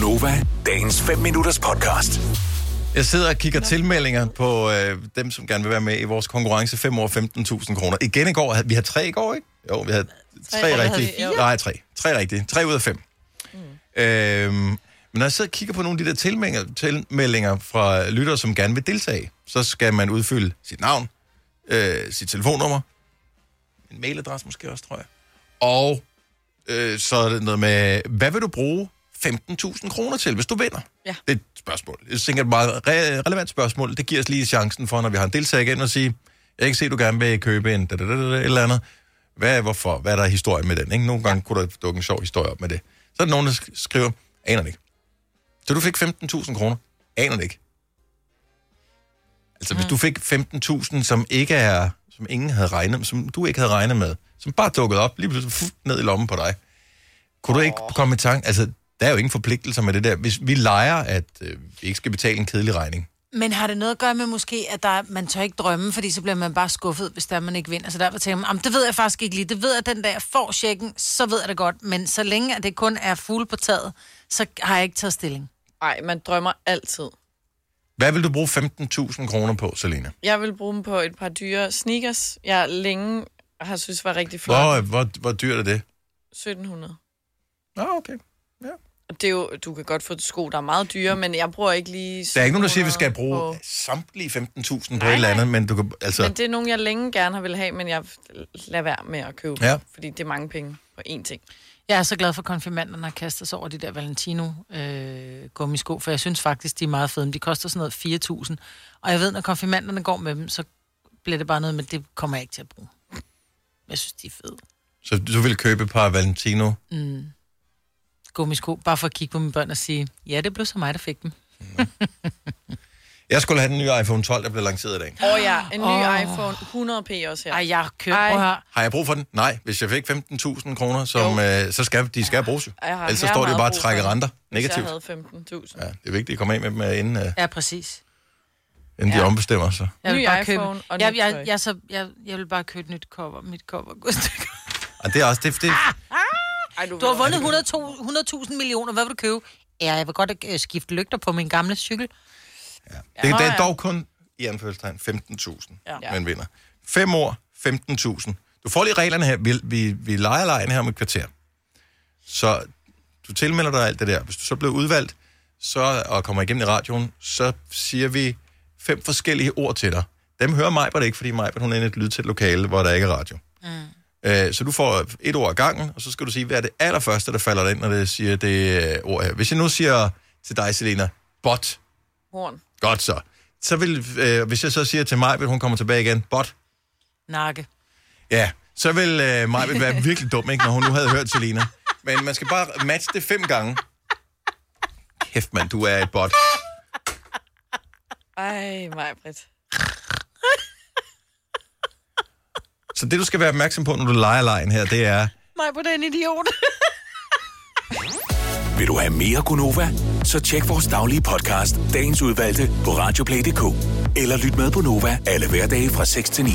Gunova, dagens 5 minutters podcast. Jeg sidder og kigger tilmeldinger på øh, dem, som gerne vil være med i vores konkurrence 5 år 15.000 kroner. Igen i går, havde- vi havde tre i går, ikke? Jo, vi havde tre, havde rigtige. vi fire? Nej, tre. Tre rigtige. Tre ud af fem. Mm. Øhm, men når jeg sidder og kigger på nogle af de der tilmeldinger, tilmeldinger fra lyttere, som gerne vil deltage, så skal man udfylde sit navn, øh, sit telefonnummer, en mailadresse måske også, tror jeg. Og øh, så er det noget med, hvad vil du bruge 15.000 kroner til, hvis du vinder? Ja. Det er et spørgsmål. Jeg tænker, et meget re- relevant spørgsmål. Det giver os lige chancen for, når vi har en deltager igen, at sige, jeg kan se, at du gerne vil købe en da, da, da, da, et eller andet. Hvad, hvorfor? Hvad er der historie med den? Ikke? Nogle gange kunne der dukke en sjov historie op med det. Så er der nogen, der sk- skriver, aner det ikke. Så du fik 15.000 kroner? Aner det ikke. Altså, hvis du fik 15.000, som ikke er, som ingen havde regnet med, som du ikke havde regnet med, som bare dukkede op, lige pludselig fuh, ned i lommen på dig. Kunne du ikke komme i tanke? Altså, der er jo ingen forpligtelser med det der. Hvis vi leger, at øh, vi ikke skal betale en kedelig regning. Men har det noget at gøre med måske, at der, man tør ikke drømme, fordi så bliver man bare skuffet, hvis der man ikke vinder. Så derfor tænker man, "Jamen, det ved jeg faktisk ikke lige. Det ved jeg, den dag jeg får checken, så ved jeg det godt. Men så længe at det kun er fugle på taget, så har jeg ikke taget stilling. Nej, man drømmer altid. Hvad vil du bruge 15.000 kroner på, Selina? Jeg vil bruge dem på et par dyre sneakers, jeg længe har synes var rigtig flot. Hvor, hvor, hvor dyrt er det? 1700. Nå, okay. Og det er jo, du kan godt få sko, der er meget dyre, men jeg bruger ikke lige... Der er ikke nogen, der siger, at vi skal 700 bruge på- samtlige 15.000 på et eller andet, men du kan, altså... Men det er nogen, jeg længe gerne har vil have, men jeg lader være med at købe, Ja. fordi det er mange penge på én ting. Jeg er så glad for, at konfirmanderne har kastet sig over de der Valentino-gummisko, for jeg synes faktisk, de er meget fede. De koster sådan noget 4.000. Og jeg ved, når konfirmanderne går med dem, så bliver det bare noget, men det kommer jeg ikke til at bruge. Jeg synes, de er fede. Så du vil købe et par Valentino? Gummisko, bare for at kigge på mine børn og sige, ja, det blev så mig, der fik dem. Jeg skulle have den nye iPhone 12, der blev lanceret i dag. Åh oh, ja, en ny oh. iPhone 100p også her. Ej, jeg har købt, Ej. høre. Har jeg brug for den? Nej. Hvis jeg fik 15.000 kroner, som, øh, så skal de skal bruges jo. Jeg Ellers så her står de jo bare og trækker renter Hvis negativt. jeg havde 15.000. Ja, det er vigtigt at komme af med dem, øh, inden, øh, Ja, præcis. inden de Ja. ombestemmer sig. Jeg vil Ny bare iPhone købe, og jeg, jeg, tøj. jeg, så, jeg, jeg vil bare købe et nyt cover. Mit cover. Og det er også... Det, det, Ej, Du har vundet 100.000 100.000 millioner. Hvad vil du købe? Ja, jeg vil godt øh, skifte lygter på min gamle cykel. det, det er ja. dog kun, i anførselstegn, 15.000, Ja. ja. man vinder. Fem år, 15.000. Du får lige reglerne her. Vi, vi, vi leger lejen her om et kvarter. Så du tilmelder dig alt det der. Hvis du så bliver udvalgt så, og kommer igennem i radioen, så siger vi fem forskellige ord til dig. Dem hører mig det ikke, fordi mig hun er inde i et lydtæt lokale, hvor der ikke er radio. Mm. Øh, så du får et ord ad gangen, og så skal du sige, hvad er det allerførste, der falder dig ind, når det siger det øh, ord her. Hvis jeg nu siger til dig, Selena, bot, Horn. godt så. Så vil, øh, hvis jeg så siger til mig, at hun kommer tilbage igen, bot, Nakke. Ja, så vil øh, Maja være virkelig dum, ikke, når hun nu havde hørt Selina. Men man skal bare matche det fem gange. Kæft, mand, du er et bot. Ej, mig, Britt. Så det, du skal være opmærksom på, når du leger lejen her, det er... Mig på den idiot. Vil du have mere Gunova? Så tjek vores daglige podcast, dagens udvalgte, på radioplay.dk. Eller lyt med på Nova alle hverdage fra 6 til 9.